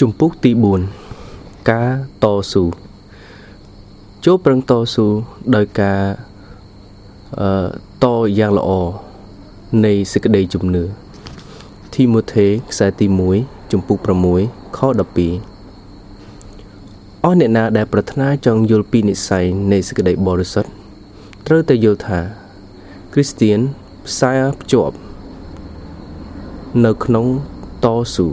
ជំពូកទី4ការតស៊ូចូលប្រឹងតស៊ូដោយការអឺតយ៉ាងល្អនៃសេចក្តីជំនឿធីម៉ូថេខ្សែទី1ជំពូក6ខ12អស់អ្នកណាដែលប្រាថ្នាចង់យល់ពីនិស័យនៃសេចក្តីបរិសុទ្ធត្រូវតែយល់ថាគ្រីស្ទៀនផ្សារភ្ជាប់ នៅក្នុងតស៊ូ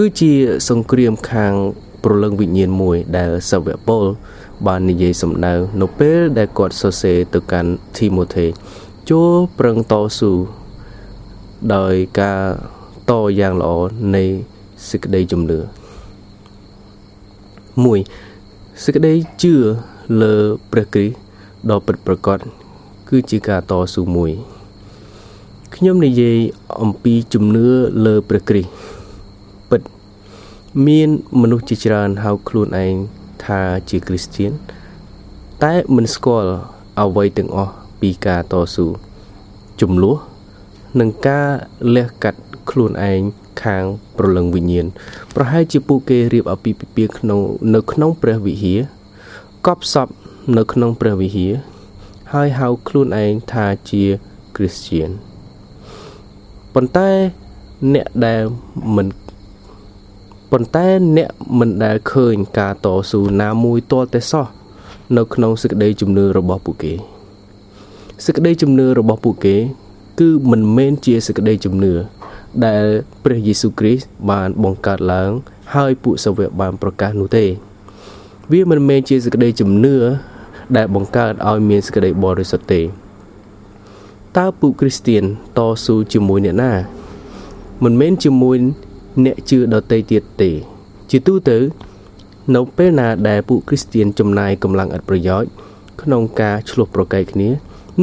គឺជាសង្គ្រាមខាងប្រលឹងវិញ្ញាណមួយដែលសាវកប៉ុលបាននិយាយសម្ដៅនៅពេលដែលគាត់សរសេរទៅកាន់ធីម៉ូថេចូលប្រឹងតស៊ូដោយការតយ៉ាងល្អនៃសេចក្តីជំនឿ1សេចក្តីជឿលើព្រះគ្រីស្ទដ៏ពិតប្រាកដគឺជាការតស៊ូមួយខ្ញុំនិយាយអំពីជំនឿលើព្រះគ្រីស្ទពិត មានមនុស្សជាច្រើនហៅខ្លួនឯងថាជាគ្រីស្ទៀនតែមិនស្គាល់អ្វីទាំងអស់ពីការតស៊ូចំនួននិងការលះកាត់ខ្លួនឯងខាងប្រលឹងវិញ្ញាណប្រហែលជាពួកគេរៀបអាពាហ៍ពិពាហ៍ក្នុងនៅក្នុងព្រះវិហារកប់សពនៅក្នុងព្រះវិហារហើយហៅខ្លួនឯងថាជាគ្រីស្ទៀនប៉ុន្តែអ្នកដែលមិន ប៉ុន្តែអ្នកមិនដែលឃើញការតស៊ូណាមួយទាល់តែសោះនៅក្នុងសេចក្តីជំនឿរបស់ពួកគេសេចក្តីជំនឿរបស់ពួកគេ គឺមិនមែនជាសេចក្តីជំនឿដែលព្រះយេស៊ូវគ្រីស្ទបានបង្កើតឡើង ហើយពួកសាវកបានប្រកាសនោះទេ វាមិនមែនជាសេចក្តីជំនឿដែលបង្កើតឲ្យមានសេចក្តីបរិសុទ្ធទេតើពួកគ្រីស្ទៀនតស៊ូជាមួយអ្នកណាមិនមែនជាមួយ អ្នកជឿដទៃទៀតទេ ជាទូទៅ នៅពេលណាដែលពួកគ្រីស្ទៀនចំណាយកម្លាំងឥតប្រយោជន៍ក្នុងការឆ្លោះប្រកែកគ្នា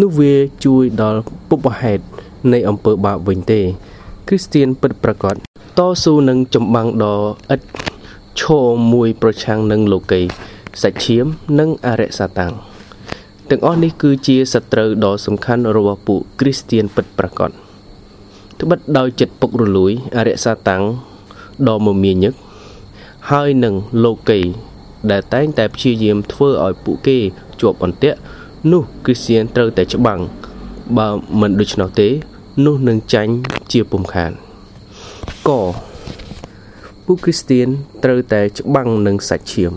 នោះវាជួយដល់ពុបហេតុនៃអំពើបាបវិញទេ គ្រីស្ទៀនពិតប្រាកដតស៊ូនឹងចម្បាំងដ៏ឥតឈរមួយប្រឆាំងនឹងលោកីសាច់ឈាមនិងអរិយសាតាំងទាំងអស់នេះគឺជាសត្រូវដ៏សំខាន់របស់ពួកគ្រីស្ទៀនពិតប្រាកដ ត្បិតដោយចិត្តពុករលួយអរិយសាតាំងដ៏មមាញឹកហើយនឹងលោកីដែលតែងតែព្យាយាមធ្វើឲ្យពួកគេជាប់អន្ទាក់នោះគ្រីស្ទៀនត្រូវតែច្បាំងបើមិនដូច្នោះទេ នោះនឹងចាញ់ជាពុំខានកពួកគ្រីស្ទៀនត្រូវតែច្បាំងនឹងសាច់ឈាម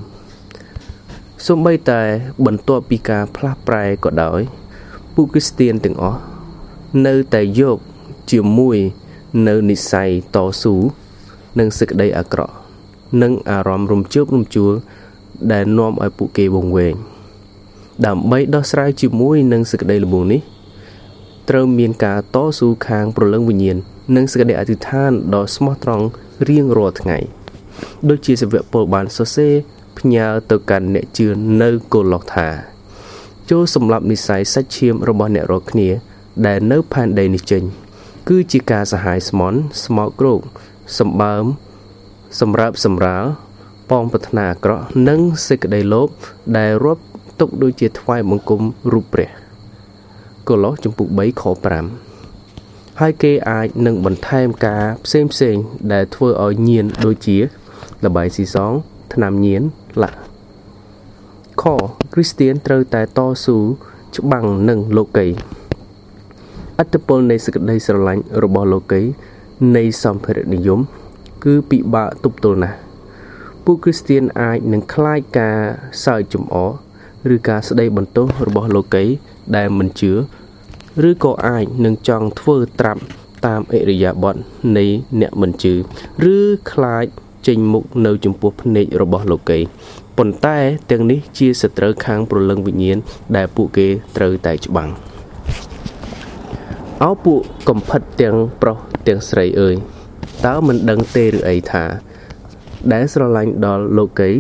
សូម្បីតែបន្ទាប់ពីការផ្លាស់ប្រែក៏ដោយពួកគ្រីស្ទៀនទាំងអស់នៅតែយក ជាមួយនៅនិស័យតស៊ូនិងសេចក្តីអាក្រក់និងអារម្មណ៍រំជើបរំជួលដែលនាំឲ្យពួកគេវង្វេងដើម្បីដោះស្រាយជាមួយនឹងសេចក្តីល្បួងនេះត្រូវមានការតស៊ូខាងប្រលឹងវិញ្ញាណនិងសេចក្តីអធិដ្ឋានដ៏ស្មោះត្រង់រៀងរាល់ថ្ងៃដូចជាសាវកពលបានសរសេរផ្ញើទៅកាន់អ្នកជឿនៅកូឡូសថាចូលសម្រាប់និស័យសាច់ឈាមរបស់អ្នករាល់គ្នា ដែលនៅផែនដីនេះចេញ គឺជាការសហាយស្មន់ស្មោកគ្រោកសម្បើមសម្រាប់សម្រាលប៉ងប្រាថ្នាអាក្រក់និងសេចក្តីលោភដែលរាប់ទុកដូចជាថ្វាយបង្គំរូបព្រះកូឡូសចំពុក3ខ5ហើយគេអាចនឹងបន្ថែមការផ្សេងផ្សេងដែលធ្វើឲ្យញៀនដូចជាលបាយស៊ីសងថ្នាំញៀនឡាខគ្រីស្ទៀនត្រូវតែតស៊ូច្បាំងនឹងលោកី អត្តពលនៃសេចក្តីស្រឡាញ់របស់លោកីនៃសម្ភារៈនិយម គឺពិបាកទប់ទល់ណាស់ពួកគ្រីស្ទៀនអាចនឹងខ្លាចការសើចចំអកឬការស្ដីបន្ទោសរបស់លោកីដែលមិនជឿឬក៏អាចនឹងចង់ធ្វើត្រាប់តាមអិរិយាបថនៃអ្នកមិនជឿឬខ្លាចចេញមុខនៅចំពោះភ្នែករបស់លោកីប៉ុន្តែទាំងនេះជាសត្រូវខាងប្រលឹងវិញ្ញាណដែលពួកគេត្រូវតែច្បាំង អោពួកកំផិតទាំងប្រុសទាំងស្រីអើយតើមិនដឹងទេឬអីថា ដែលស្រឡាញ់ដល់លោកី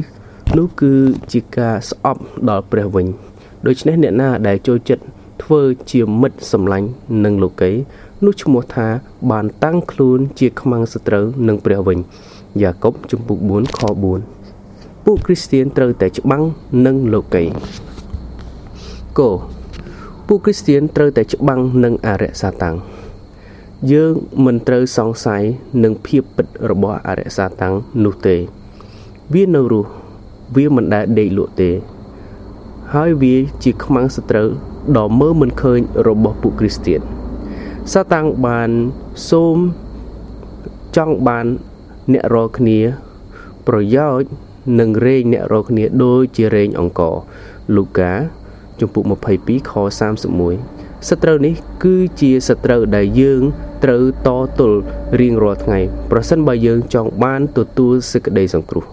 នោះគឺជាការស្អប់ដល់ព្រះវិញដូច្នេះអ្នកណាដែលចូលចិត្តធ្វើជាមិត្តសម្លាញ់នឹងលោកីនោះឈ្មោះថា បានតាំងខ្លួនជាខ្មាំងសត្រូវនឹងព្រះវិញយ៉ាកុបជំពូក4ខ4ពួកគ្រីស្ទៀនត្រូវតែច្បាំងនឹងលោកីក ពួកគ្រីស្ទៀនត្រូវតែច្បាំងនឹងអរិយសាតាំងយើងមិនត្រូវសង្ស័យនឹងភាពពិតរបស់អរិយសាតាំងនោះទេ វានៅរស់វាមិនដែលដេកលក់ទេ ហើយវាជាខ្មាំងសត្រូវដ៏មើលមិនឃើញរបស់ពួកគ្រីស្ទៀនសាតាំងបានសូមចង់បានអ្នករាល់គ្នា ប្រយោជន៍និងរែងអ្នករាល់គ្នាដូចជារែងអង្គរលូកា ជំពូក22ខ31សត្រូវនេះ គឺជាសត្រូវដែលយើងត្រូវតទល់រៀងរាល់ថ្ងៃប្រសិនបើយើងចង់បានទទួលសេចក្តីសង្គ្រោះ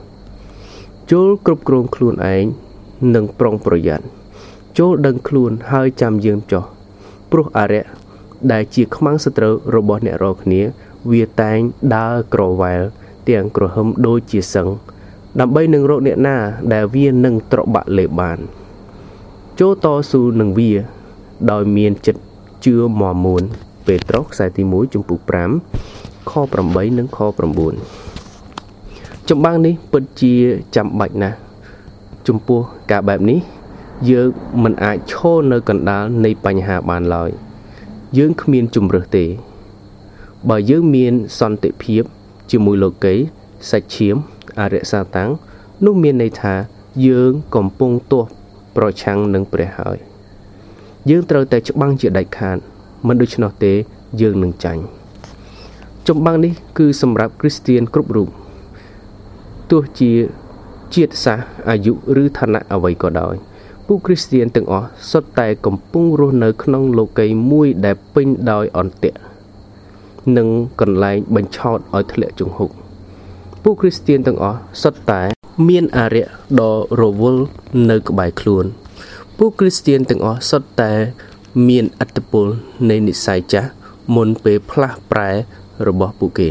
ចូលគ្រប់គ្រងខ្លួនឯងនិងប្រុងប្រយ័ត្នចូលដឹងខ្លួនហើយចាំយើងចោះព្រោះអរិយដែលជាខ្មាំងសត្រូវរបស់អ្នករាល់គ្នា វាតែងដើរក្រវ៉ែលទាំងក្រហមដូចជាសឹងដើម្បីនឹងរកអ្នកណាដែលវានឹងត្របាក់លេបបាន ចូលតស៊ូនឹងវា ដោយមានចិត្តជឿមមួនពេត្រុសខ្សែទី1ចំពុក5ខ8និងខ9ចម្បាំងនេះពិតជាចាំបាច់ណាស់ចំពោះការបែបនេះ យើងមិនអាចឈរនៅកណ្ដាលនៃបញ្ហាបានឡើយ យើងគ្មានជំរើសទេ បើយើងមានសន្តិភាព ជាមួយលោកីសាច់ឈាមអរិយសាតាំងនោះមានន័យថាយើងកំពុងទាស់ ប្រឆាំងនឹងព្រះហើយយើងត្រូវតែច្បាំងជាដាច់ខាតមិនដូច្នោះទេយើងនឹងចាញ់ចម្បាំងនេះគឺសម្រាប់គ្រីស្ទៀនគ្រប់រូបទោះជាជាតិសាសន៍អាយុឬឋានៈអ្វីក៏ដោយពួកគ្រីស្ទៀនទាំងអស់សុទ្ធតែកំពុងរស់នៅក្នុងលោកីយ៍មួយដែលពេញដោយអន្ទាក់និងកន្លែងបញ្ឆោតឲ្យធ្លាក់ជង្ហុកពួកគ្រីស្ទៀនទាំងអស់សុទ្ធតែ មានអារក្សដ៏រវល់នៅក្បែរខ្លួនពួកគ្រីស្ទៀនទាំងអស់សុទ្ធតែមានអត្តពលនៃនិស័យចាស់មុនពេលផ្លាស់ប្រែរបស់ពួកគេ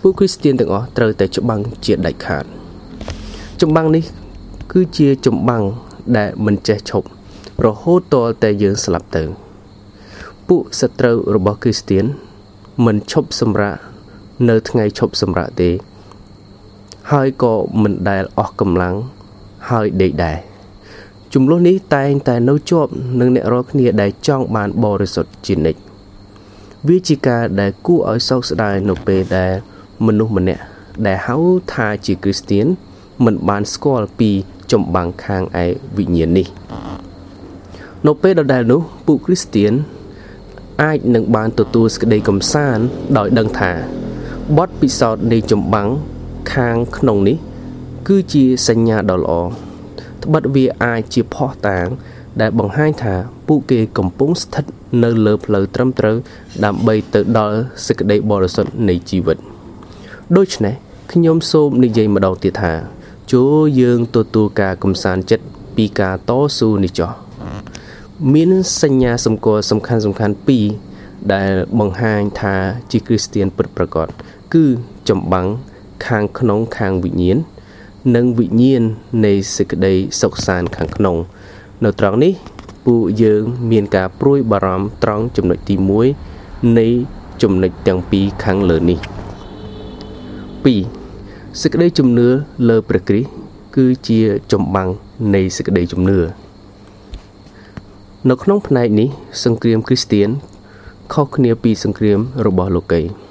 ពួកគ្រីស្ទៀនទាំងអស់ត្រូវតែច្បាំងជាដាច់ខាតចម្បាំងនេះ គឺជាចម្បាំងដែលមិនចេះឈប់រហូតទាល់តែយើងស្លាប់ទៅ ពួកសត្រូវរបស់គ្រីស្ទៀនមិនឈប់សម្រាកនៅថ្ងៃឈប់សម្រាកទេ ហើយក៏មិនដែលអស់កម្លាំងហើយដេកដែរចំនួននេះតែងតែនៅជាប់នឹងអ្នករាល់គ្នាដែលចង់បានបរិសុទ្ធជានិច្ចវាជាការដែលគួរឲ្យសោកស្ដាយនៅពេលដែលមនុស្សម្នាក់ដែលហៅថាជាគ្រីស្ទៀនមិនបានស្គាល់ពីចម្បាំងខាងឯវិញ្ញាណនេះនៅពេលដដែលនោះពួកគ្រីស្ទៀនអាចនឹងបានទទួលសេចក្តីកំសាន្តដោយដឹងថាបទពិសោធន៍នៃចម្បាំង ខាងក្នុងនេះ គឺជាសញ្ញាដ៏ល្អត្បិតវាអាចជាផោះតាង ដែលបង្ហាញថាពួកគេកំពុងស្ថិតនៅលើផ្លូវត្រឹមត្រូវ ដើម្បីទៅដល់សេចក្តីបរិសុទ្ធនៃជីវិតដូច្នេះខ្ញុំសូមនិយាយម្ដងទៀតថាចូលយើងទទួលការកំសាន្តចិត្តពីការតស៊ូនេះចោះមានសញ្ញាសម្គាល់សំខាន់សំខាន់ពីរដែលបង្ហាញថាជាគ្រីស្ទៀនពិតប្រាកដគឺចម្បាំង ខាងក្នុងខាងវិញ្ញាណនិងវិញ្ញាណនៃសេចក្តីសុខសាន្តខាងក្នុង នៅត្រង់នេះពួកយើងមានការព្រួយបារម្ភត្រង់ចំណុចទី1នៃចំណុចទាំងពីរខាងលើនេះ2សេចក្តីជំនឿលើព្រះគ្រីស្ទគឺជាចម្បាំងនៃសេចក្តីជំនឿនៅក្នុងផ្នែកនេះសង្គ្រាមគ្រីស្ទៀនខុសគ្នាពីសង្គ្រាមរបស់លោកី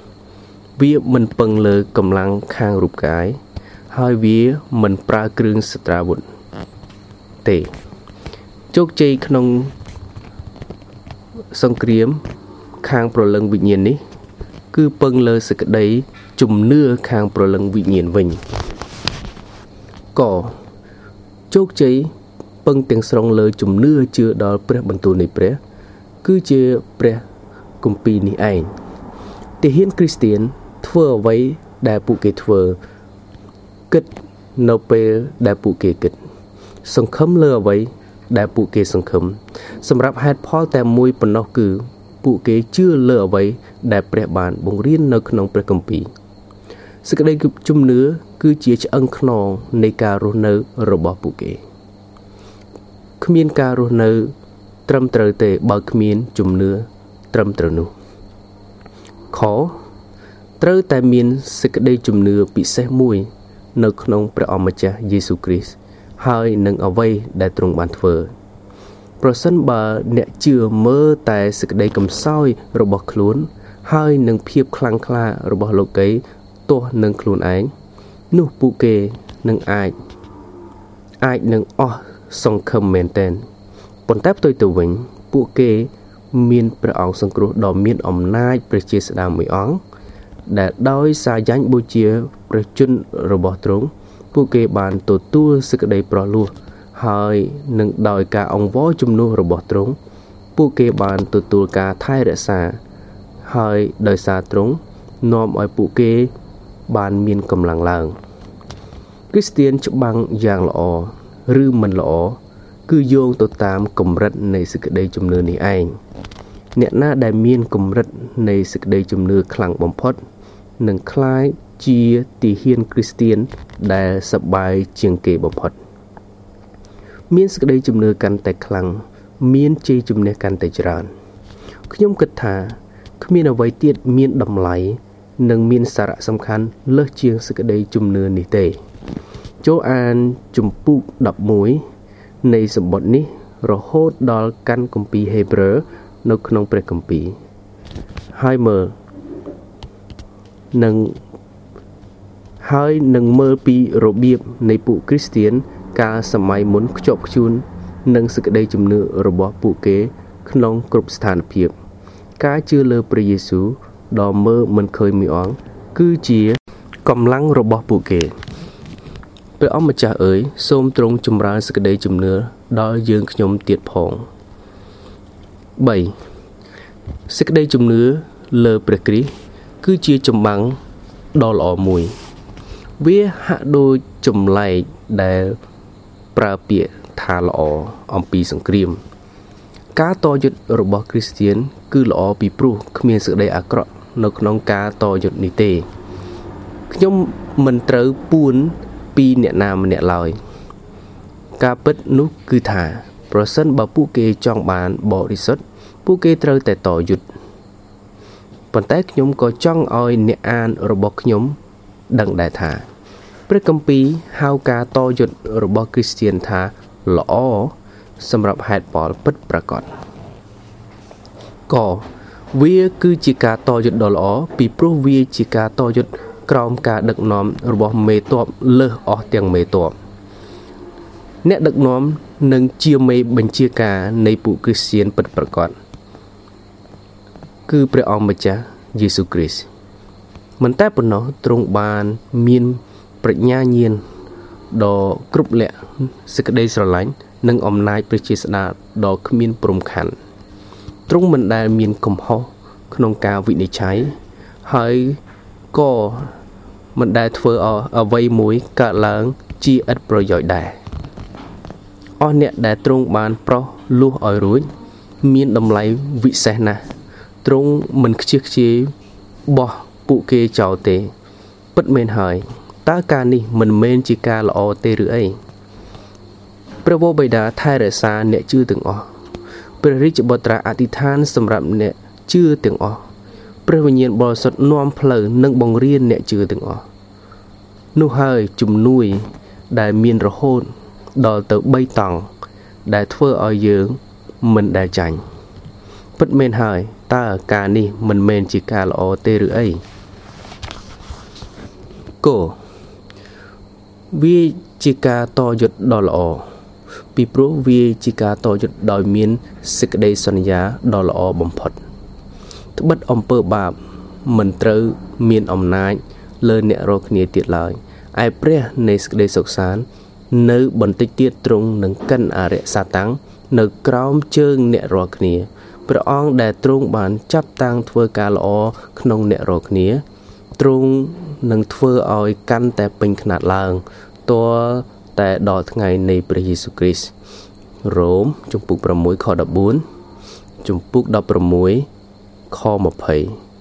វាមិនពឹងលើកម្លាំងខាងរូបកាយ ហើយវាមិនប្រើគ្រឿងសត្រាវុធទេជោគជ័យក្នុងសង្គ្រាមខាងប្រលឹងវិញ្ញាណនេះ គឺពឹងលើសេចក្តីជំនឿខាងប្រលឹងវិញ្ញាណវិញកជោគជ័យពឹងទាំងស្រុងលើជំនឿជឿដល់ព្រះបន្ទូលនៃព្រះ គឺជាព្រះគម្ពីរនេះឯងទាហានគ្រីស្ទៀន ធ្វើអ្វីដែលពួកគេធ្វើគិតនៅពេលដែលពួកគេគិត សង្ឃឹមលើអ្វីដែលពួកគេសង្ឃឹមសម្រាប់ហេតុផលតែមួយប៉ុណ្ណោះគឺ ពួកគេជឿលើអ្វីដែលព្រះបានបង្រៀននៅក្នុងព្រះគម្ពីរសេចក្តីជំនឿគឺជាឆ្អឹងខ្នងនៃការរស់នៅរបស់ពួកគេគ្មានការរស់នៅ ត្រឹមត្រូវទេបើគ្មានជំនឿត្រឹមត្រូវនោះខ ត្រូវតែមានសេចក្តីជំនឿពិសេសមួយ នៅក្នុងព្រះអម្ចាស់យេស៊ូវគ្រីស្ទហើយនឹងអ្វីដែលទ្រង់បានធ្វើប្រសិនបើអ្នកជឿមើលតែសេចក្តីកំសោយរបស់ខ្លួន ហើយនឹងភាពខ្លាំងក្លារបស់លោកីទាស់នឹងខ្លួនឯងនោះពួកគេនឹងអាចអាចនឹងអស់សង្ឃឹមមែនទែនប៉ុន្តែផ្ទុយទៅវិញពួកគេមានព្រះអង្គសង្គ្រោះដ៏មានអំណាចព្រះជាស្ដេចមួយអង្គ ដែលដោយសារយ៉ាញ់បូជាព្រះជន្មរបស់ទ្រង់ពួកគេបានទទួលសេចក្តីប្រោះលោះហើយនឹងដោយការអង្វរជំនួសរបស់ទ្រង់ពួកគេបានទទួលការថែរក្សា ហើយដោយសារទ្រង់នាំឲ្យពួកគេបានមានកម្លាំងឡើងគ្រីស្ទៀនច្បាំងយ៉ាងល្អឬមិនល្អគឺយោងទៅតាមកម្រិតនៃសេចក្តីជំនឿនេះឯងអ្នកណាដែលមានកម្រិតនៃសេចក្តីជំនឿខ្លាំងបំផុត នឹងคล้ายជាទីហ៊ានគ្រីស្ទៀនដែលសប្បាយជាងគេបំផុតមានសេចក្តីជំនឿកាន់តែខ្លាំងមានជ័យជំនះកាន់តែច្រើនខ្ញុំគិតថាគ្មានអ្វីទៀតមានតម្លៃនិងមានសារៈសំខាន់លើសជាងសេចក្តីជំនឿនេះទេចូលអានជំពូក11នៃសម្បត្តិនេះរហូតដល់កាន់គម្ពីរហេព្រើរនៅក្នុងព្រះគម្ពីរហើយមើល នឹងហើយនឹងមើលពីរបៀបនៃពួកគ្រីស្ទៀនកាលសម័យមុនខ្ជាប់ខ្ជួននឹងសេចក្តីជំនឿរបស់ពួកគេក្នុងគ្រប់ស្ថានភាព ការជឿលើព្រះយេស៊ូវដ៏មើលមិនឃើញមួយអង្គគឺជាកម្លាំងរបស់ពួកគេព្រះអង្គម្ចាស់អើយសូមទ្រង់ចម្រើនសេចក្តីជំនឿដល់យើងខ្ញុំទៀតផង3សេចក្តីជំនឿលើព្រះគ្រីស្ទ គឺជាចម្បាំងដ៏ល្អមួយ វាហាក់ដូចចម្លែកដែលប្រើពាក្យថាល្អអំពីសង្គ្រាម ការតយុទ្ធរបស់គ្រីស្ទៀនគឺល្អពីព្រោះគ្មានសេចក្តីអាក្រក់នៅក្នុងការតយុទ្ធនេះទេខ្ញុំមិនត្រូវពួនពីអ្នកណាម្នាក់ឡើយការពិតនោះគឺថាប្រសិនបើពួកគេចង់បានបរិសុទ្ធពួកគេត្រូវតែតយុទ្ធ ប៉ុន្តែខ្ញុំក៏ចង់ឲ្យអ្នកអានរបស់ខ្ញុំដឹងដែរថាព្រះគម្ពីរហៅការតយុទ្ធរបស់គ្រីស្ទៀនថាល្អសម្រាប់ហេតុផលពិតប្រាកដកវាគឺជាការតយុទ្ធដ៏ល្អពីព្រោះវាជាការតយុទ្ធក្រោមការដឹកនាំរបស់មេតបលើសអស់ទាំងមេតបអ្នកដឹកនាំនឹងជាមេបញ្ជាការនៃពួកគ្រីស្ទានពិតប្រាកដ គឺព្រះអង្គម្ចាស់យេស៊ូវគ្រីស្ទមិនតែប៉ុណ្ណោះទ្រង់បានមានប្រាជ្ញាញាណដ៏គ្រប់លក្ខសេចក្តីស្រឡាញ់និងអំណាចព្រះជាស្ដេចដ៏គ្មានព្រំខណ្ឌទ្រង់មិនដែលមានកំហុសក្នុងការវិនិច្ឆ័យហើយក៏មិនដែលធ្វើឲ្យអ្វីមួយកើតឡើងជាឥតប្រយោជន៍ដែរអស់អ្នកដែលទ្រង់បានប្រោះលួសឲ្យរួចមានតម្លៃវិសេសណាស់ ទ្រង់មិនខ្ជិះខ្ជាយបោះពួកគេចោលទេ ពិតមែនហើយតើការនេះមិនមែនជាការល្អទេឬអីព្រះវរបិតាថែរក្សាអ្នកជឿទាំងអស់ព្រះរាជបុត្រាអធិដ្ឋានសម្រាប់អ្នកជឿទាំងអស់ព្រះវិញ្ញាណបរិសុទ្ធនាំផ្លូវនិងបង្រៀនអ្នកជឿទាំងអស់នោះហើយជំនួយដែលមានរហូតដល់ទៅ3តង់ដែលធ្វើឲ្យយើងមិនដែលចាញ់ពិតមែនហើយ តើការនេះមិនមែនជាការល្អទេឬអីកវាជាការតយុទ្ធដ៏ល្អពីព្រោះវាជាការតយុទ្ធដោយមានសេចក្តីសន្យាដ៏ល្អបំផុតត្បិតអំពើបាបមិនត្រូវមានអំណាចលើអ្នករាល់គ្នាទៀតឡើយឯព្រះនៃសេចក្តីសុខសាន្តនៅបន្តិចទៀតទ្រង់នឹងកិនអរិយសាតាំងនៅក្រោមជើងអ្នករាល់គ្នា ព្រះអង្គដែលទ្រង់បានចាប់តាំងធ្វើការល្អក្នុងអ្នករាល់គ្នាទ្រង់នឹងធ្វើឲ្យកាន់តែពេញខ្នាតឡើងទាល់តែដល់ថ្ងៃនៃព្រះយេស៊ូវគ្រីស្ទរ៉ូមជំពូក6ខ14ជំពូក16ខ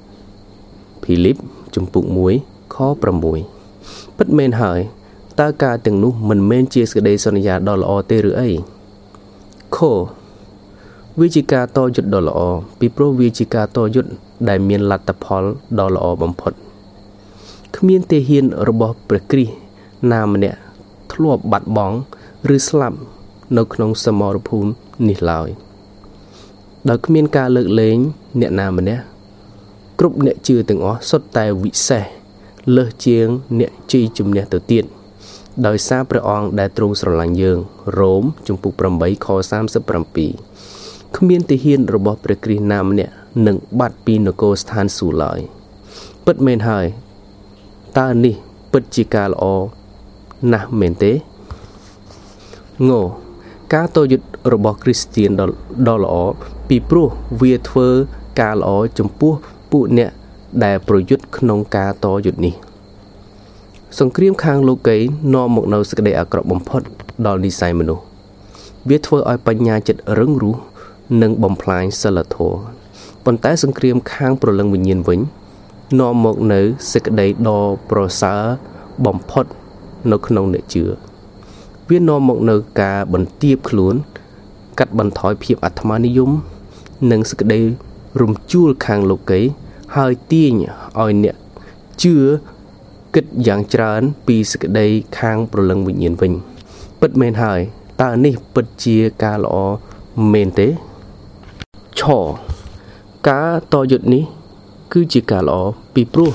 20ភីលីបជំពូក1ខ6ពិតមែនហើយតើការទាំងនោះមិនមែនជាសេចក្តីសន្យាដ៏ល្អទេឬអីខ វាជាការតយុទ្ធដ៏ល្អពីព្រោះវាជាការតយុទ្ធដែលមានលទ្ធផលដ៏ល្អបំផុតគ្មានទេហ៊ានរបស់ព្រះគ្រីស្ទណាម្នាក់ធ្លាប់បាត់បង់ឬស្លាប់នៅក្នុងសមរភូមិនេះឡើយដោយគ្មានការលើកលែងអ្នកណាម្នាក់គ្រប់អ្នកជឿទាំងអស់សុទ្ធតែវិសេសលើសជាងអ្នកជ័យជំនះទៅទៀតដោយសារព្រះអង្គដែលទ្រង់ស្រឡាញ់យើងរ៉ូមជំពូក8ខ37 គ្មានទាហានរបស់ព្រះគ្រីស្ទណាម្នាក់នឹងបាត់ពីនគរស្ថានសួគ៌ឡើយពិតមែនហើយតើនេះពិតជាការល្អណាស់មែនទេងការតយុទ្ធរបស់គ្រីស្ទៀនដ៏ដ៏ល្អពីព្រោះវាធ្វើការល្អចំពោះពួកអ្នកដែលប្រយុទ្ធក្នុងការតយុទ្ធនេះ សង្គ្រាមខាងលោកីនាំមកនូវសេចក្តីអាក្រក់បំផុតដល់និស្ស័យមនុស្សវាធ្វើឲ្យបញ្ញាចិត្តរឹងរូស និងបំផ្លាញសិលធម៌ប៉ុន្តែសង្គ្រាមខាងប្រលឹងវិញ្ញាណវិញនាំមកនៅសេចក្តីដ៏ប្រសើរបំផុតនៅក្នុងអ្នកជឿវានាំមកនៅការបន្ទាបខ្លួន កាត់បន្ថយភាពអាត្មានិយម និងសេចក្តីរំជួលខាងលោកីហើយទាញឲ្យអ្នកជឿគិតយ៉ាងច្រើនពីសេចក្តីខាងប្រលឹងវិញ្ញាណវិញ ពិតមែនហើយតើនេះពិតជាការល្អមែនទេ ឆការតយុទ្ធនេះ គឺជាការល្អពីព្រោះ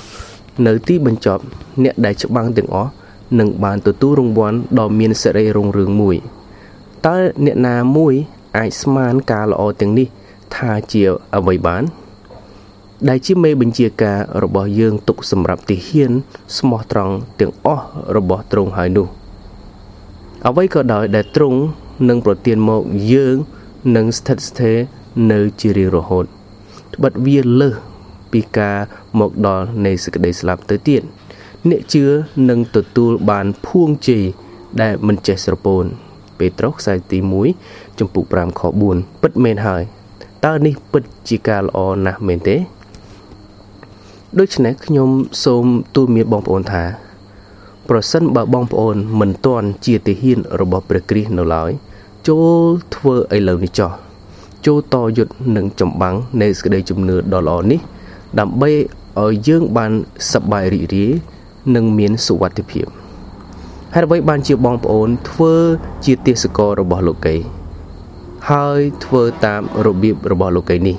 នៅទីបញ្ចប់ អ្នកដែលច្បាំងទាំងអស់នឹងបានទទួលរង្វាន់ដ៏មានសិរីរុងរឿងមួយតើអ្នកណាមួយអាចស្មានការល្អទាំងនេះ ថាជាអ្វីបាន ដែលជាមេបញ្ជាការរបស់យើងទុកសម្រាប់ទាហានស្មោះត្រង់ទាំងអស់របស់ទ្រង់ហើយនោះអ្វីក៏ដោយដែលទ្រង់នឹងប្រទានមកយើងនឹងស្ថិតស្ថេរ នៅជារៀងរហូតត្បិតវាលើសពីការមកដល់នៃសេចក្តីស្លាប់ទៅទៀតអ្នកជឿនឹងទទួលបានភួងជ័យដែលមិនចេះស្រពោនពេត្រុសខ្សែទី1ចំពុក5ខ4ពិតមែនហើយតើនេះពិតជាការល្អណាស់មែនទេដូច្នេះខ្ញុំសូមទូលមានបងប្អូនថា ប្រសិនបើបងប្អូន មិនទាន់ជាទាហានរបស់ព្រះគ្រីស្ទនៅឡើយចូលធ្វើឥឡូវនេះចោះ ចូលតយុទ្ធនឹងចម្បាំងនៃសេចក្តីជំនឿដ៏ល្អនេះ ដើម្បីឲ្យយើងបានសប្បាយរីករាយនិងមានសុវត្ថិភាពហេតុអ្វីបានជាបងប្អូនធ្វើជាទេសកលរបស់លោកីហើយធ្វើតាមរបៀបរបស់លោកីនេះ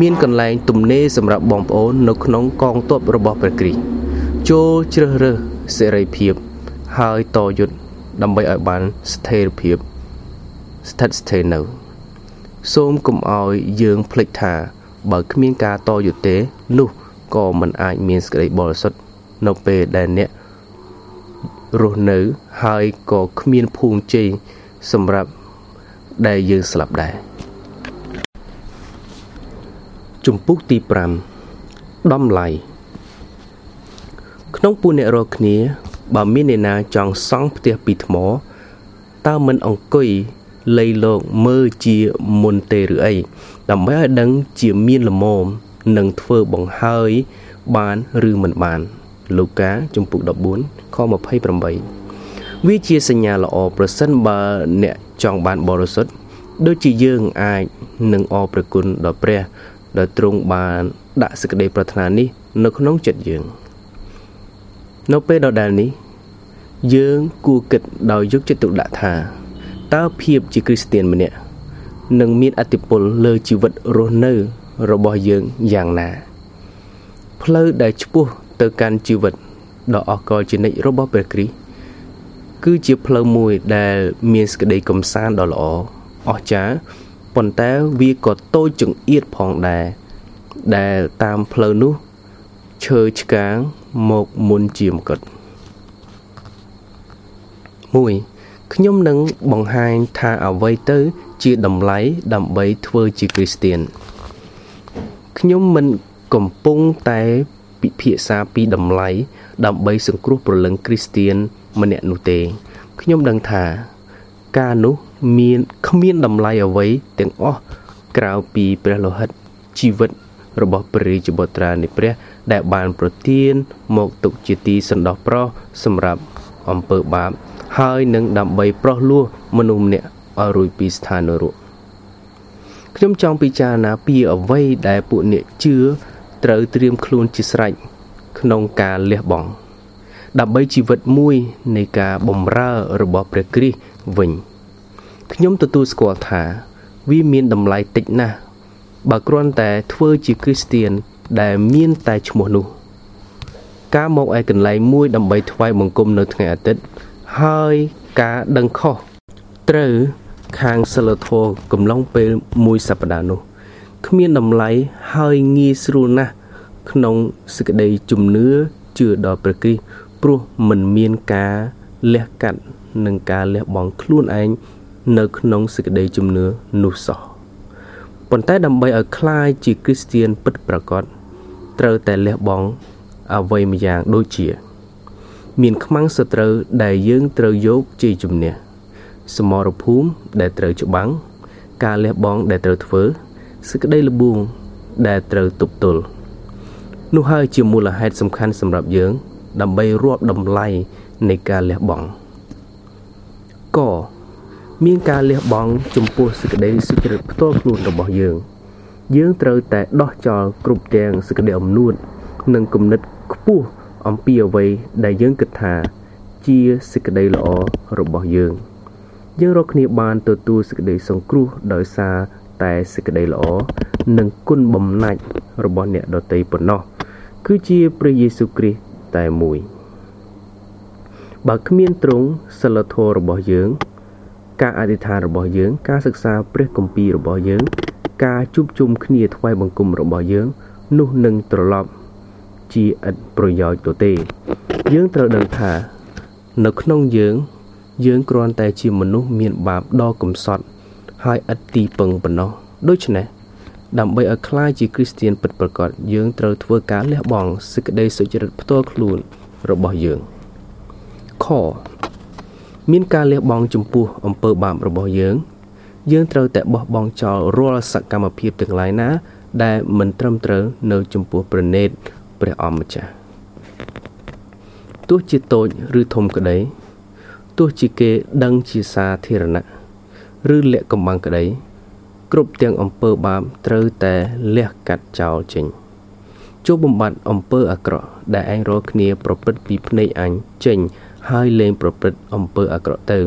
មានកន្លែងទំនេរសម្រាប់បងប្អូននៅក្នុងកងទ័ពរបស់ព្រះគ្រីស្ទចូលជ្រើសរើសសេរីភាពហើយតយុទ្ធដើម្បីឲ្យបានស្ថិរភាពស្ថិតស្ថេរនៅ សូមកុំឲ្យយើងភ្លេចថា បើគ្មានការតយុទ្ធទេ នោះក៏មិនអាចមានសេចក្តីបរិសុទ្ធនៅពេលដែលអ្នករស់នៅហើយក៏គ្មានភូមិជ័យសម្រាប់ដែលយើងស្លាប់ដែរជំពូកទី5ដំឡៃក្នុងពួកអ្នករាល់គ្នា បើមានអ្នកណាចង់សង់ផ្ទះពីថ្មតើមិនអង្គុយ លៃលោកមើលជាមុនទេឬអីដើម្បីឲ្យដឹងជាមានលមមនឹងធ្វើបង្ហើយបានឬមិនបានលូកាជំពូក14ខ28វាជាសញ្ញាល្អប្រសិនបើអ្នកចង់បានបរិសុទ្ធដូចជាយើងអាចនឹងអរព្រគុណដល់ព្រះដែលទ្រង់បានដាក់សេចក្តីប្រាថ្នានេះ នៅក្នុងចិត្តយើង នៅពេលដដែលនេះ យើងគួរគិតដោយយកចិត្តទុកដាក់ថា តើភាពជាគ្រីស្ទានម្នាក់នឹងមានអតិពលលើជីវិតរស់នៅរបស់យើងយ៉ាងណា ផ្លូវដែលឆ្ពោះទៅកាន់ជីវិតដ៏អស្ចារ្យជានិច្ចរបស់ព្រះគ្រីស្ទគឺជាផ្លូវមួយដែលមានសេចក្តីកំសាន្តដ៏ល្អអស្ចារ្យប៉ុន្តែវាក៏តូចចង្អៀតផងដែរដែលតាមផ្លូវនោះឈើឆ្កាងមកមុនជាមកុដ1 ខ្ញុំនឹងបង្ហាញថាអ្វីទៅ ជាតម្លៃដើម្បីធ្វើជាគ្រីស្ទៀនខ្ញុំមិនកំពុងតែពិភាក្សាពីតម្លៃដើម្បីសង្គ្រោះប្រលឹងគ្រីស្ទៀនម្នាក់នោះទេខ្ញុំដឹងថា ការនោះមានគ្មានតម្លៃអ្វីទាំងអស់ក្រៅពីព្រះលោហិតជីវិតរបស់ព្រះរាជបុត្រានៃព្រះ ដែលបានប្រទានមកទុកជាទីសន្តោសប្រោសសម្រាប់អំពើបាប ហើយនឹងដើម្បីប្រោះលោះមនុស្សម្នាក់ឲ្យរួចពីស្ថាននរកខ្ញុំចង់ពិចារណាពីអ្វីដែលពួកអ្នកជឿត្រូវត្រៀមខ្លួនជាស្រេចក្នុងការលះបង់ដើម្បីជីវិតមួយនៃការបំរើរបស់ព្រះគ្រីស្ទវិញខ្ញុំទទួលស្គាល់ថា វាមានតម្លៃតិចណាស់បើគ្រាន់តែធ្វើជាគ្រីស្ទៀនដែលមានតែឈ្មោះនោះ ការមកឯកន្លែងមួយដើម្បីថ្វាយបង្គំនៅថ្ងៃអាទិត្យ ហើយការដឹងខុសត្រូវខាងសិលធម៌កំឡុងពេលមួយសប្តាហ៍នោះគ្មានតម្លៃហើយងាយស្រួលណាស់ក្នុងសេចក្តីជំនឿជឿដល់ព្រះគ្រីស្ទព្រោះមិនមានការលះកាត់និងការលះបង់ខ្លួនឯងនៅក្នុងសេចក្តីជំនឿនោះសោះប៉ុន្តែដើម្បីឲ្យคล้ายជាគ្រីស្ទៀនពិតប្រាកដត្រូវតែលះបង់អ្វីម្យ៉ាងដូចជា មានខ្មាំងសត្រូវដែលយើងត្រូវយកជាជំនះសមរភូមិដែលត្រូវច្បាំងការលះបង់ដែលត្រូវធ្វើសេចក្តីល្បួងដែលត្រូវទប់ទល់នោះហើយជាមូលហេតុសំខាន់សម្រាប់យើង ដើម្បីរាប់តម្លៃនៃការលះបង់កមានការលះបង់ចំពោះសេចក្តីសុចរិតផ្ទាល់ខ្លួនរបស់យើង យើងត្រូវតែដោះចោលគ្រប់ទាំងសេចក្តីអំនួត និងគំនិតខ្ពស់ អំពីអ្វីដែលយើងគិតថា ជាសេចក្តីល្អរបស់យើង យើងរកគ្នាបានទទួលសេចក្តីសង្គ្រោះដោយសារតែសេចក្តីល្អនិងគុណបំណាច់របស់អ្នកដទៃប៉ុណ្ណោះគឺជាព្រះយេស៊ូវគ្រីស្ទតែមួយបើគ្មានទ្រង់សិលធម៌របស់យើង ការអធិដ្ឋានរបស់យើង ការសិក្សាព្រះគម្ពីររបស់យើង ការជួបជុំគ្នាថ្វាយបង្គំរបស់យើង នោះនឹងត្រឡប់ ជាឥតប្រយោជន៍ទៅទេ យើងត្រូវដឹងថា នៅក្នុងយើង យើងគ្រាន់តែជាមនុស្សមានបាបដ៏កំសត់ហើយឥតទីពឹងប៉ុណ្ណោះដូច្នេះដើម្បីឲ្យក្លាយជាគ្រីស្ទៀនពិតប្រាកដយើងត្រូវធ្វើការលះបង់សេចក្តីសុចរិតផ្ទាល់ខ្លួនរបស់យើងខមានការលះបង់ចំពោះអំពើបាបរបស់យើង យើងត្រូវតែបោះបង់ចោលរាល់សកម្មភាពទាំងឡាយណា ដែលមិនត្រឹមត្រូវនៅចំពោះព្រះនេត ព្រះអម្ចាស់ទោះជាតូចឬធំក្តីទោះជាគេដឹងជាសាធារណៈឬលាក់កំបាំងក្តីគ្រប់ទាំងអំពើបាបត្រូវតែលះកាត់ចោលចេញជួបបំបត្តិអំពើអាក្រក់ដែលឯងរាល់គ្នាប្រព្រឹត្តពីភ្នែកអញចេញហើយលែងប្រព្រឹត្តអំពើអាក្រក់ទៅ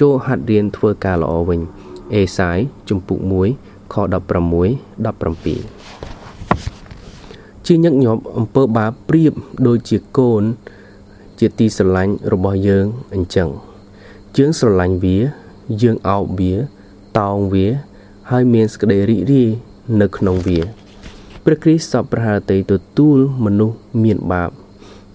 ចូលហាត់រៀនធ្វើការល្អវិញអេសាយជំពូក1ខ16 17 ជាញឹកញាប់អំពើបាបប្រៀបដូចជាកូន ជាទីស្រឡាញ់របស់យើងអញ្ចឹងយើងស្រឡាញ់វាយើងអោបវាតោងវាហើយមានសេចក្តីរីករាយនៅក្នុងវាព្រះគ្រីស្ទសពប្រហារតីទទួលមនុស្សមានបាប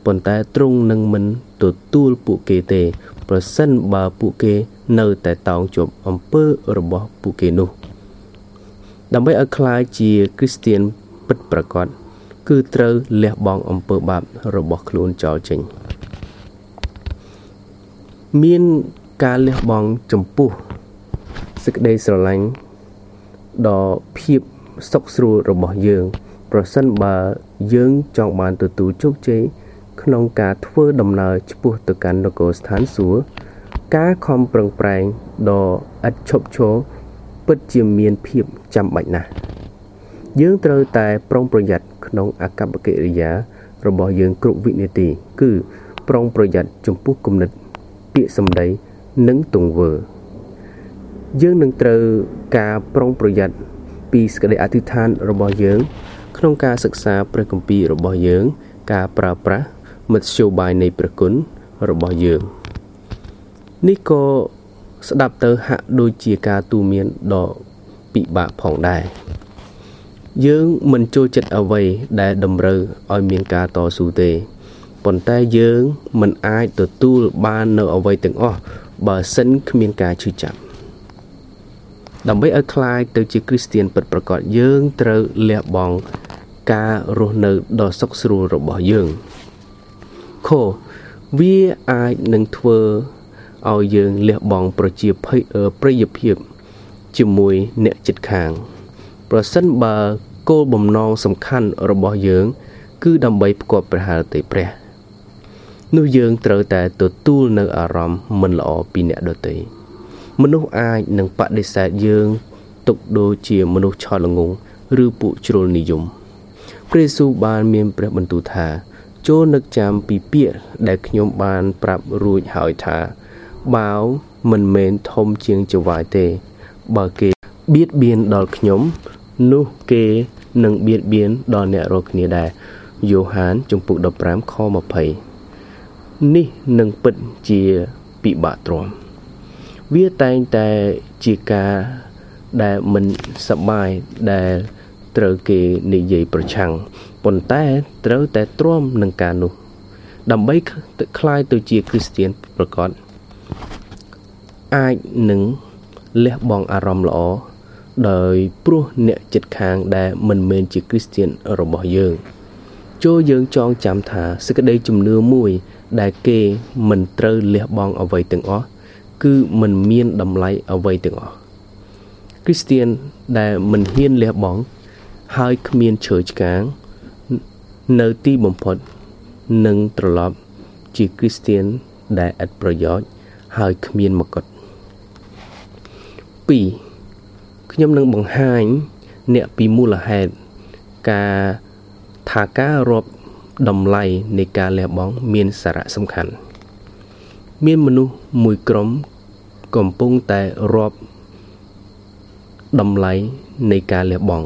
ប៉ុន្តែទ្រង់នឹងមិនទទួលពួកគេទេ ប្រសិនបើពួកគេនៅតែតោងជាប់អំពើរបស់ពួកគេនោះដើម្បីឲ្យคล้ายជាគ្រីស្ទៀនពិតប្រាកដ គឺត្រូវលះបង់អំពើបាបរបស់ខ្លួនចោលចេញមានការលះបង់ចំពោះសេចក្តីស្រឡាញ់ដ៏ភាពសុខស្រួលរបស់យើង ប្រសិនបើយើងចង់បានទទួលជោគជ័យក្នុងការធ្វើដំណើរឆ្ពោះទៅកាន់នគរស្ថានសួគ៌ការខំប្រឹងប្រែងដ៏ឥតឈប់ឈរពិតជាមានភាពចាំបាច់ណាស់យើងត្រូវតែប្រុងប្រយ័ត្ន ក្នុងអកប្បកិរិយា របស់យើងគ្រប់វិនាទី គឺប្រុងប្រយ័ត្នចំពោះគំនិត ពាក្យសម្ដី និងទង្វើ យើងនឹងត្រូវការប្រុងប្រយ័ត្នពីសក្តិអធិដ្ឋានរបស់យើង ក្នុងការសិក្សាព្រះគម្ពីររបស់យើង ការប្រើប្រាស់មធ្យោបាយនៃព្រះគុណរបស់យើងនេះក៏ស្ដាប់ទៅហាក់ដូចជាការទូមានដ៏ពិបាកផងដែរ យើងមិនចូលចិត្តអ្វីដែលតម្រូវឲ្យមានការតស៊ូទេប៉ុន្តែយើងមិនអាចទទួលបាននៅអ្វីទាំងអស់បើសិនគ្មានការឈឺចាប់ដើម្បីឲ្យคล้ายទៅជាគ្រីស្ទៀនពិតប្រាកដយើងត្រូវលះបង់ការរស់នៅដ៏សុខស្រួលរបស់យើងខវាអាចនឹងធ្វើឲ្យយើងលះបង់ប្រជាភ័យប្រយភាពជាមួយអ្នកចិត្តខាង ប្រសិនបើគោលបំណងសំខាន់របស់យើង គឺដើម្បីផ្គប់ព្រះハរតីព្រះនោះយើងត្រូវតែទទួលនៅអារម្មណ៍មិនល្អពីអ្នកដទៃមនុស្សអាចនឹងបដិសេធយើងទុកដូចជាមនុស្សឆោតល្ងង់ឬពួកជ្រុលនិយមព្រះយេស៊ូវបានមានព្រះបន្ទូលថាចូលនឹកចាំពីពាក្យដែលខ្ញុំបានប្រាប់រួចហើយថាបាវមិនមែនធំជាងចង្វាយទេ បើគេបៀតបៀនដល់ខ្ញុំ នោះគេ និងបៀតបៀនដល់អ្នករាល់គ្នាដែរយ៉ូហានជំពូក15ខ20នេះនឹងពិតជាពិបាកទ្រាំវាតែងតែជាការដែលមិនសប្បាយដែលត្រូវគេនិយាយប្រឆាំងប៉ុន្តែត្រូវតែទ្រាំនឹងការនោះ ដើម្បីคล้ายទៅជាគ្រីស្ទៀនប្រកបអាចនឹងលះបង់អារម្មណ៍ល្អ ដោយព្រោះអ្នកចិត្តខាងដែលមិនមែនជាគ្រីស្ទៀនរបស់យើងចូលយើងចងចាំថាសេចក្តីជំនឿមួយដែលគេមិនត្រូវលះបង់អ្វីទាំងអស់គឺមិនមានតម្លៃអ្វីទាំងអស់គ្រីស្ទៀនដែលមិនហ៊ានលះបង់ហើយគ្មានឈើឆ្កាងនៅទីបំផុតនឹងត្រឡប់ជាគ្រីស្ទៀនដែលឥតប្រយោជន៍ហើយគ្មានមកុដ2 ខ្ញុំនឹងបង្ហាញអ្នកពីមូលហេតុការថាការរាប់តម្លៃនៃការលះបង់មានសារៈសំខាន់ មានមនុស្សមួយក្រុមកំពុងតែរាប់តម្លៃនៃការលះបង់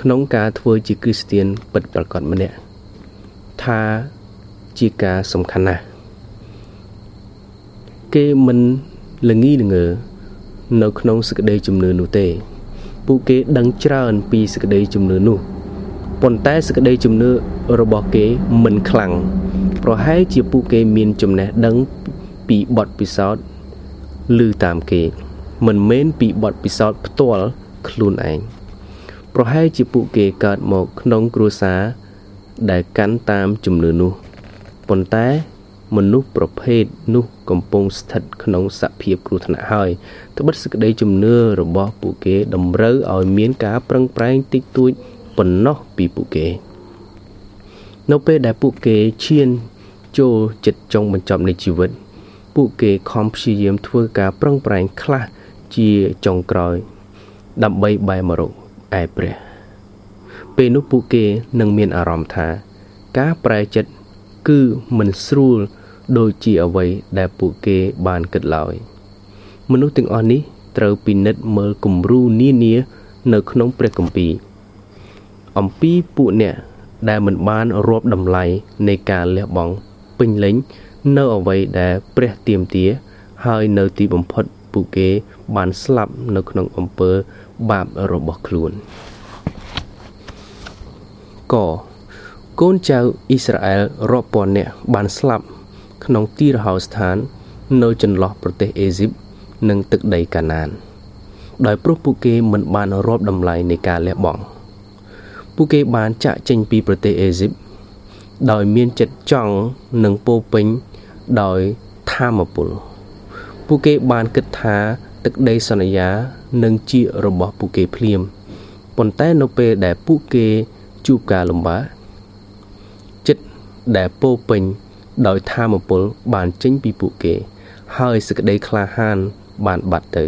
ក្នុងការធ្វើជាគ្រីស្ទៀនពិតប្រាកដម្នាក់ថាជាការសំខាន់ណាស់គេមិនល្ងីល្ងើ នៅក្នុងសេចក្តីជំនឿនោះទេ ពួកគេដឹងច្រើនពីសេចក្តីជំនឿនោះប៉ុន្តែសេចក្តីជំនឿរបស់គេមិនខ្លាំងប្រហែលជាពួកគេមានចំណេះដឹងពីបទពិសោធន៍ឬតាមគេ មិនមែនពីបទពិសោធន៍ផ្ទាល់ខ្លួនឯងប្រហែលជាពួកគេកើតមកក្នុងគ្រួសារដែលកាន់តាមជំនឿនោះប៉ុន្តែ មនុស្សប្រភេទនោះកំពុងស្ថិតក្នុងសភាពគ្រោះថ្នាក់ហើយត្បិតសេចក្តីជំនឿរបស់ពួកគេតម្រូវឲ្យមានការប្រឹងប្រែងតិចតួចប៉ុណ្ណោះពីពួកគេ នៅពេលដែលពួកគេឈានចូលចិត្តចុងបញ្ចប់នៃជីវិត ពួកគេខំព្យាយាមធ្វើការប្រឹងប្រែងខ្លះជាចុងក្រោយ ដើម្បីបែរមករកឯព្រះពេលនោះពួកគេនឹងមានអារម្មណ៍ថា ការប្រែចិត្តគឺមិនស្រួល ដូចជាអ្វីដែលពួកគេបានគិតឡើយមនុស្សទាំងអស់នេះត្រូវពិនិត្យមើលគំរូនានានៅក្នុងព្រះគម្ពីរអំពីពួកអ្នកដែលមិនបានរាប់តម្លៃនៃការលះបង់ពេញលេញនៅអ្វីដែលព្រះទាមទារហើយនៅទីបំផុតពួកគេបានស្លាប់នៅក្នុងអំពើបាបរបស់ខ្លួនកកូនចៅអ៊ីស្រាអែលរាប់ពាន់នាក់បានស្លាប់ ក្នុងទីរហោស្ថាន នៅចន្លោះប្រទេសអេស៊ីបនិងទឹកដីកាណាន ដោយព្រោះពួកគេមិនបានរាប់តម្លៃនៃការលះបង់ពួកគេបានចាក់ចេញពីប្រទេសអេស៊ីបដោយមានចិត្តចង់និងពោពេញដោយធម៌ពលពួកគេបានគិតថាទឹកដីសន្យានឹងជារបស់ពួកគេភ្លាមប៉ុន្តែនៅពេលដែលពួកគេជួបការលំបាកចិត្តដែលពោពេញ ដោយធម៌ពល បានចេញពីពួកគេ ហើយសេចក្តីក្លាហាន បានបាត់ទៅ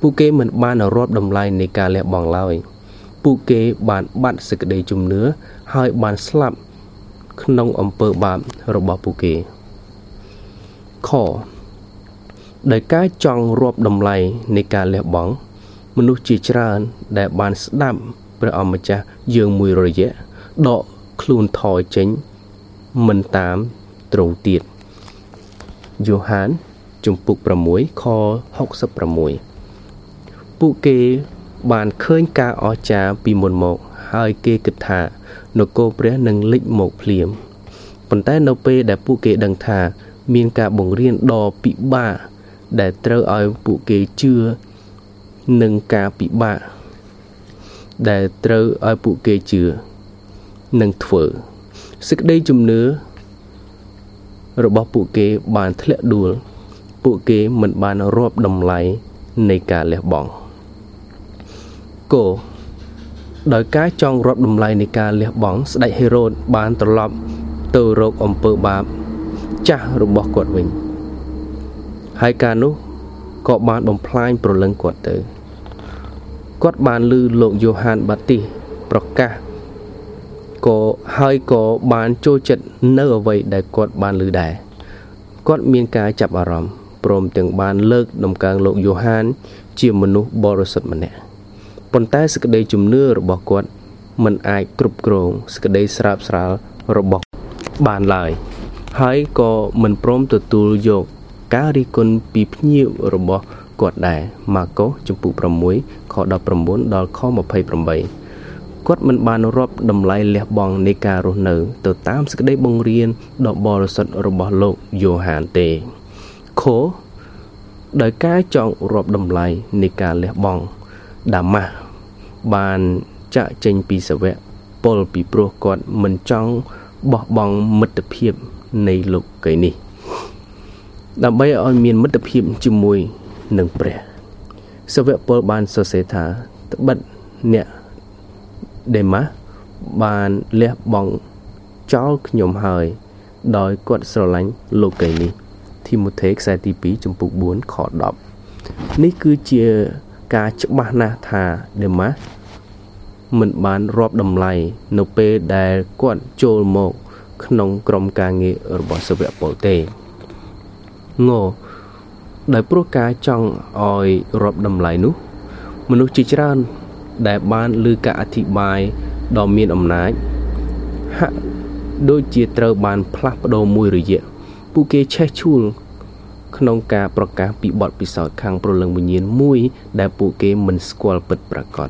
ពួកគេមិនបានរាប់តម្លៃនៃការលះបង់ឡើយពួកគេបានបាត់សេចក្តីជំនឿហើយបានស្លាប់ក្នុងអំពើបាបរបស់ពួកគេខដោយការចង់រាប់តម្លៃនៃការលះបង់មនុស្សជាច្រើនដែលបានស្ដាប់ព្រះអម្ចាស់យើងមួយរយៈដកខ្លួនថយចេញមិនតាម ទ្រង់ទៀតយ៉ូហានជំពូក6ខ66ពួកគេបានឃើញការអស្ចារ្យពីមុនមក ហើយគេគិតថានគរព្រះនឹងលេចមកភ្លាមប៉ុន្តែនៅពេលដែលពួកគេដឹងថា មានការបង្រៀនដ៏ពិបាកដែលត្រូវឲ្យពួកគេជឿនឹងការពិបាកដែលត្រូវឲ្យពួកគេជឿនឹងធ្វើសេចក្តីជំនឿ របស់ពួកគេបានធ្លាក់ដួល ពួកគេមិនបានរាប់តម្លៃនៃការលះបង់គោដោយការចង់រាប់តម្លៃនៃការលះបង់ស្ដេចហេរ៉ូតបានត្រឡប់ទៅរកអំពើបាបចាស់របស់គាត់វិញហើយការនោះក៏បានបំផ្លាញប្រលឹងគាត់ទៅគាត់បានឮលោកយ៉ូហានបាទីសប្រកាស ក៏ហើយក៏បានចូលចិត្តនៅអ្វីដែលគាត់បានឮដែរគាត់មានការចាប់អារម្មណ៍ព្រមទាំងបានលើកដំកើងលោកយ៉ូហាន ជាមនុស្សបរិសុទ្ធម្នាក់ប៉ុន្តែសេចក្តីជំនឿរបស់គាត់មិនអាចគ្រប់គ្រងសេចក្តីស្រាបស្រាលរបស់បានឡើយ ហើយក៏មិនព្រមទទួលយកការរិះគន់ពីភ្ញៀវរបស់គាត់ដែរម៉ាកុសចំពុក6ខ19ដល់ខ28 គាត់មិនបានរាប់តម្លៃលះបង់នៃការរស់នៅទៅតាមសេចក្តីបង្រៀនដ៏បរិសុទ្ធរបស់លោកយ៉ូហានទេខដោយការចង់រាប់តម្លៃនៃការលះបង់ដាម៉ាស់បានចាក់ចេញពីសាវកពលពីព្រោះគាត់មិនចង់បោះបង់មិត្តភាពនៃលោកីនេះដើម្បីឲ្យមានមិត្តភាពជាមួយនឹងព្រះសាវកពលបានសរសេរថាត្បិតអ្នក ដេម៉ាបានលះបង់ចោលខ្ញុំហើយ ដោយគាត់ស្រឡាញ់លោកីនេះ ធីម៉ូថេខ្សែទី2ចំពុក4ខ10នេះគឺជាការច្បាស់ណាស់ថាដេម៉ាស់មិនបានរាប់តម្លៃនៅពេលដែលគាត់ចូលមកក្នុងក្រុមការងាររបស់សាវកពលទេងដោយព្រោះការចង់ឲ្យរាប់តម្លៃនោះ មនុស្សជាច្រើន ដែលបានលើការអធិប្បាយដ៏មានអំណាចហាក់ដូចជាត្រូវបានផ្លាស់ប្ដូរមួយរយៈពួកគេឆេះឈួលក្នុងការប្រកាសពីបទពិសោធន៍ខាងប្រលឹងវិញ្ញាណមួយ ដែលពួកគេមិនស្គាល់ពិតប្រាកដ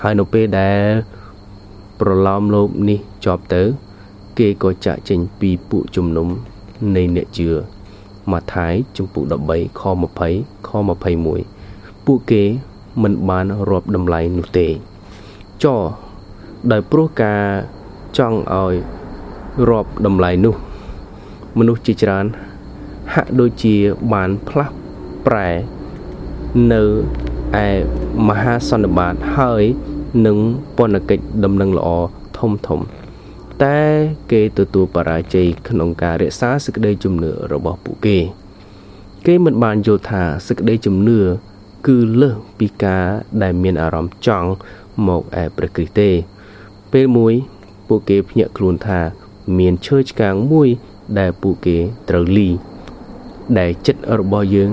ហើយនៅពេលដែលប្រឡំលោកនេះចប់ទៅ គេក៏ចាក់ចេញពីពួកជំនុំនៃអ្នកជឿម៉ាថាយជំពូក13ខ20ខ21ពួកគេ មិនបានរាប់តម្លៃនោះទេចដោយព្រោះការចង់ឲ្យរាប់តម្លៃនោះ មនុស្សជាច្រើនហាក់ដូចជាបានផ្លាស់ប្រែនៅឯមហាសន្និបាតហើយនឹងពន្ធកិច្ចដំណឹងល្អធំធំ តែគេទទួលបរាជ័យក្នុងការរក្សាសេចក្តីជំនឿរបស់ពួកគេ គេមិនបានយល់ថាសេចក្តីជំនឿ គឺលើសពីការដែលមានអារម្មណ៍ចង់មកឯព្រះគ្រីស្ទទេ ពេលមួយពួកគេភ្ញាក់ខ្លួនថា មានឈើឆ្កាងមួយដែលពួកគេត្រូវលី ដែលចិត្តរបស់យើង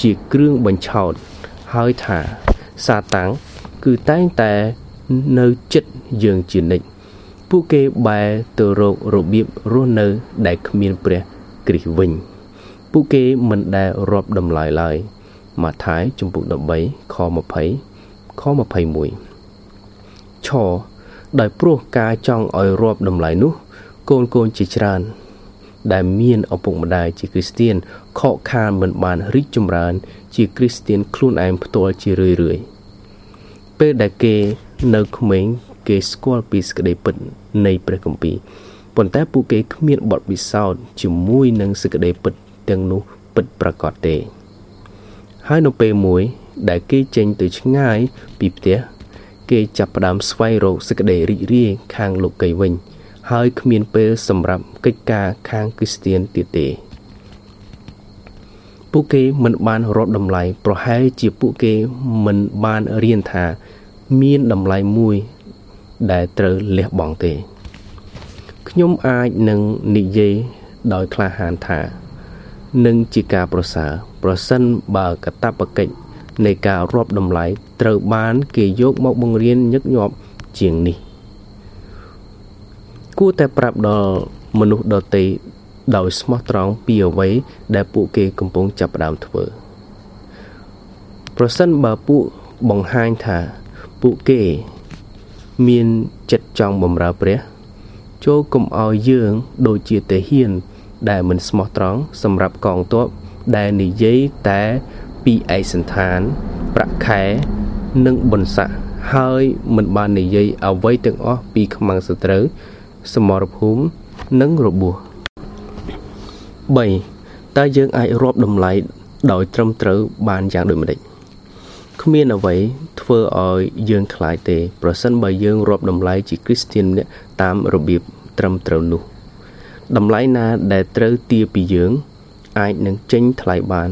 ជាគ្រឿងបញ្ឆោតហើយថាសាតាំងគឺតែងតែនៅចិត្តយើងជានិច្ចពួកគេបែរទៅរករបៀបរស់នៅដែលគ្មានព្រះគ្រីស្ទវិញ ពួកគេមិនដែលរាប់តម្លៃឡើយ ម៉ាថាយជំពូក13ខ20ខ21ឆដោយព្រោះការចង់ឲ្យរាប់តម្លៃនោះ កូនកូនជាច្រើន ដែលមានឪពុកម្ដាយជាគ្រីស្ទៀនខកខានមិនបានរីកចម្រើន ជាគ្រីស្ទៀនខ្លួនឯងផ្ទាល់ជារឿយរឿយពេលដែលគេនៅក្មេងគេស្គាល់ពីសេចក្តីពិតនៃព្រះគម្ពីរប៉ុន្តែពួកគេគ្មានបទពិសោធន៍ជាមួយនឹងសេចក្តីពិតទាំងនោះពិតប្រាកដទេ ហើយនៅពេលមួយ ដែលគេចេញទៅឆ្ងាយពីផ្ទះគេចាប់ផ្ដើមស្វែងរកសេចក្តីរីករាយខាងលោកីវិញ ហើយគ្មានពេលសម្រាប់កិច្ចការខាងគ្រីស្ទៀនទៀតទេពួកគេមិនបានរកតម្លៃប្រហែលជាពួកគេមិនបានរៀនថា មានតម្លៃមួយដែលត្រូវលះបង់ទេ ខ្ញុំអាចនឹងនិយាយដោយក្លាហានថា នឹងជាការប្រសើរប្រសិនបើកតបកិច្ចនៃការរាប់តម្លៃត្រូវបានគេយកមកបង្រៀនញឹកញាប់ជាងនេះ គួរតែប្រាប់ដល់មនុស្សដទៃដោយស្មោះត្រង់ពីអ្វីដែលពួកគេកំពុងចាប់ផ្ដើមធ្វើប្រសិនបើពួកបង្ហាញថាពួកគេមានចិត្តចង់បំរើព្រះចូលកុំឲ្យយើងដូចជាទាហាន ដែលមិនស្មោះត្រង់សម្រាប់កងទ័ពដែលនិយាយតែពីឯកសន្តាន ប្រាក់ខែ និងបុណ្យស័ក្តិហើយមិនបាននិយាយអ្វីទាំងអស់ពីខ្មាំងសត្រូវ សមរភូមិនិងរបួស3តើយើងអាចរាប់តម្លៃដោយត្រឹមត្រូវបានយ៉ាងដូចម្តេចគ្មានអ្វីធ្វើឲ្យយើងខ្លាចទេ ប្រសិនបើយើងរាប់តម្លៃជាគ្រីស្ទានម្នាក់តាមរបៀបត្រឹមត្រូវនោះ តម្លៃណាដែលត្រូវទាពីយើង អាចនឹងចេញថ្លៃបាន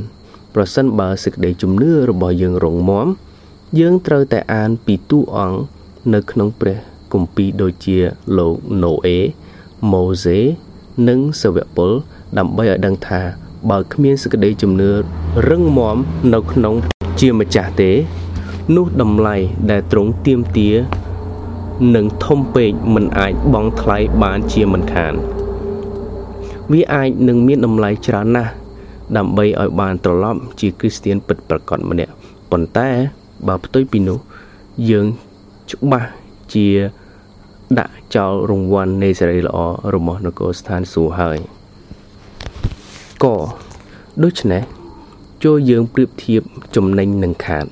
ប្រសិនបើសេចក្តីជំនឿរបស់យើងរងមាំយើងត្រូវតែអានពីទូអង្គនៅក្នុងព្រះគម្ពីរដូចជាលោកណូអេម៉ូសេនិងសាវកពល ដើម្បីឲ្យដឹងថា បើគ្មានសេចក្តីជំនឿរឹងមាំនៅក្នុងជាម្ចាស់ទេ នោះតម្លៃដែលទ្រង់ទៀមទានឹងធំពេកមិនអាចបង់ថ្លៃបានជាមិនខាន វាអាចនឹងមានតម្លៃច្រើនណាស់ដើម្បីឲ្យបានត្រឡប់ជាគ្រីស្ទៀនពិតប្រាកដម្នាក់ប៉ុន្តែបើផ្ទុយពីនោះយើងច្បាស់ជាដាក់ចោលរង្វាន់នៃសេរីល្អរបស់នគរស្ថានសួគ៌ហើយកដូច្នេះចូលយើងប្រៀបធៀបចំណេញនឹងខាត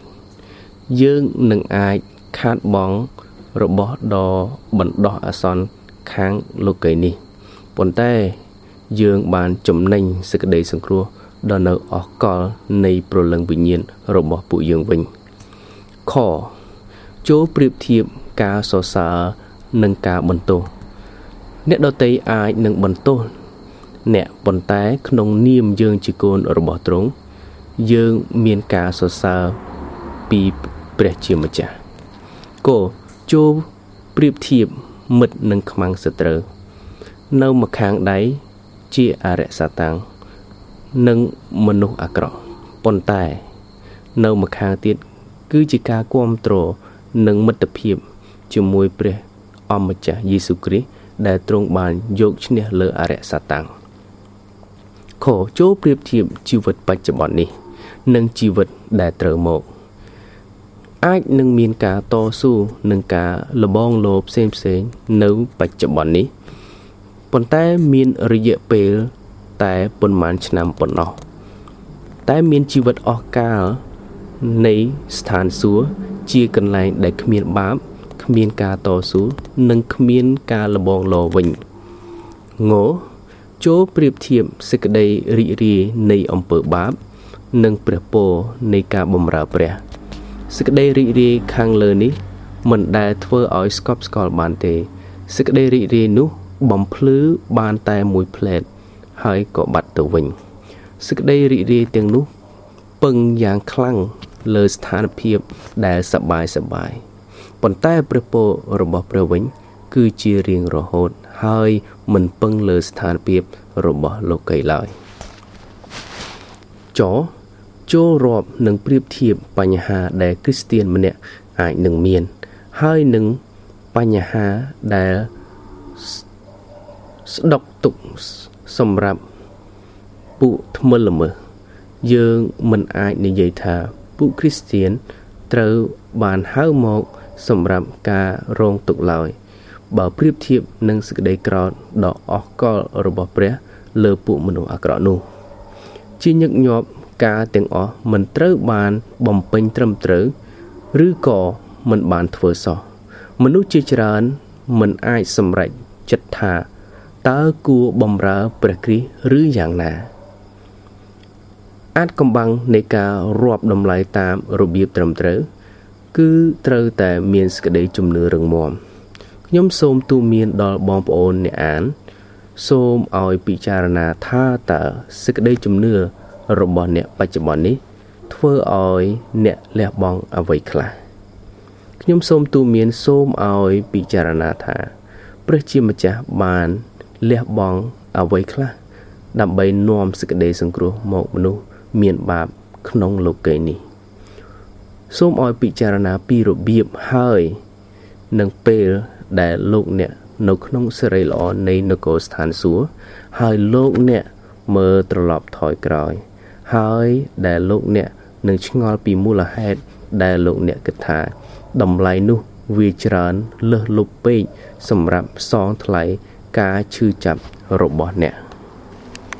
យើងនឹងអាចខាតបង់របស់ដ៏បណ្ដោះអាសន្នខាងលោកីនេះប៉ុន្តែ យើងបានចំណេញសេចក្តីសង្គ្រោះដល់នៅអកលនៃប្រលឹងវិញ្ញាណរបស់ពួកយើងវិញខចូលប្រៀបធៀបការសរសើរនិងការបន្ទោសអ្នកដតីអាចនឹងបន្ទោសអ្នកប៉ុន្តែក្នុងនាមយើងជាកូនរបស់ទ្រង់យើងមានការសរសើរពីព្រះជាម្ចាស់គោចូលប្រៀបធៀបមិត្តនឹងខ្មាំងសត្រូវ នៅម្ខាងដៃ ជាអរិយសតាំងនិងមនុស្សអាក្រក់ប៉ុន្តែ នៅម្ខាងទៀតគឺជាការគ្រប់គ្រងនិងមិត្តភាព ជាមួយព្រះអម្ចាស់យេស៊ូវគ្រីស្ទដែលទ្រង់បានយកឈ្នះលើអរិយសតាំងខចូលប្រៀបធៀបជីវិតបច្ចុប្បន្ននេះ និងជីវិតដែលត្រូវមកអាចនឹងមានការតស៊ូនឹងការលបងលោផ្សេងផ្សេងនៅបច្ចុប្បន្ននេះ ប៉ុន្តែមានរយៈពេលតែប៉ុន្មានឆ្នាំប៉ុណ្ណោះតែមានជីវិតអស់កាលនៃស្ថានសួគ៌ជាកន្លែងដែលគ្មានបាបគ្មានការតស៊ូនិងគ្មានការលបងលោវិញងចូលប្រៀបធៀបសេចក្តីរីករាយនៃអំពើបាប និងព្រះពរនៃការបម្រើព្រះសេចក្តីរីករាយខាងលើនេះមិនដែលធ្វើឲ្យស្កប់ស្កល់បានទេសេចក្តីរីករាយនោះ បំភ្លឺបានតែមួយផ្លែតហើយក៏បាត់ទៅវិញសេចក្តីរីករាយទាំងនោះពឹងយ៉ាងខ្លាំងលើស្ថានភាពដែលសបាយសបាយប៉ុន្តែព្រះពររបស់ព្រះវិញ គឺជារៀងរហូត ហើយមិនពឹងលើស្ថានភាពរបស់លោកីឡើយចចូលរាប់និងប្រៀបធៀបបញ្ហាដែលគ្រីស្ទៀនម្នាក់អាចនឹងមាន ហើយនឹងបញ្ហាដែល ស្ដុកទុកសម្រាប់ពួកថ្មិលល្មើសយើងមិនអាចនិយាយថាពួកគ្រីស្ទៀនត្រូវបានហៅមកសម្រាប់ការរងទុក្ខឡើយបើប្រៀបធៀបនឹងសេចក្តីក្រោធដ៏អស់កលរបស់ព្រះ លើពួកមនុស្សអាក្រក់នោះ ជាញឹកញាប់ការទាំងអស់មិនត្រូវបានបំពេញត្រឹមត្រូវឬក៏មិនបានធ្វើសោះមនុស្សជាច្រើនមិនអាចសម្រេចចិត្តថា តើគួរបំរើព្រះគ្រីស្ទឬយ៉ាងណា អាចកំបាំងនៃការរាប់តម្លៃតាមរបៀបត្រឹមត្រូវ គឺត្រូវតែមានសេចក្តីជំនឿរឹងមាំខ្ញុំសូមទូន្មានដល់បងប្អូនអ្នកអាន សូមឲ្យពិចារណាថាតើសេចក្តីជំនឿរបស់អ្នកបច្ចុប្បន្ននេះ ធ្វើឲ្យអ្នកលះបង់អ្វីខ្លះខ្ញុំសូមទូន្មានសូមឲ្យពិចារណាថាព្រះជាម្ចាស់បាន លះបង់អ្វីខ្លះដើម្បីនាំសេចក្តីសង្គ្រោះមកមនុស្សមានបាបក្នុងលោកីនេះសូមឲ្យពិចារណាពីរបៀបហើយនឹងពេលដែលលោកអ្នកនៅក្នុងសេរីល្អនៃនគរស្ថានសួគ៌ហើយលោកអ្នកមើលត្រឡប់ថយក្រោយ ហើយដែលលោកអ្នកនឹងឆ្ងល់ពីមូលហេតុដែលលោកអ្នកគិតថាតម្លៃនោះវាច្រើនលើសលប់ពេកសម្រាប់សងថ្លៃ ការឈឺចាប់របស់អ្នក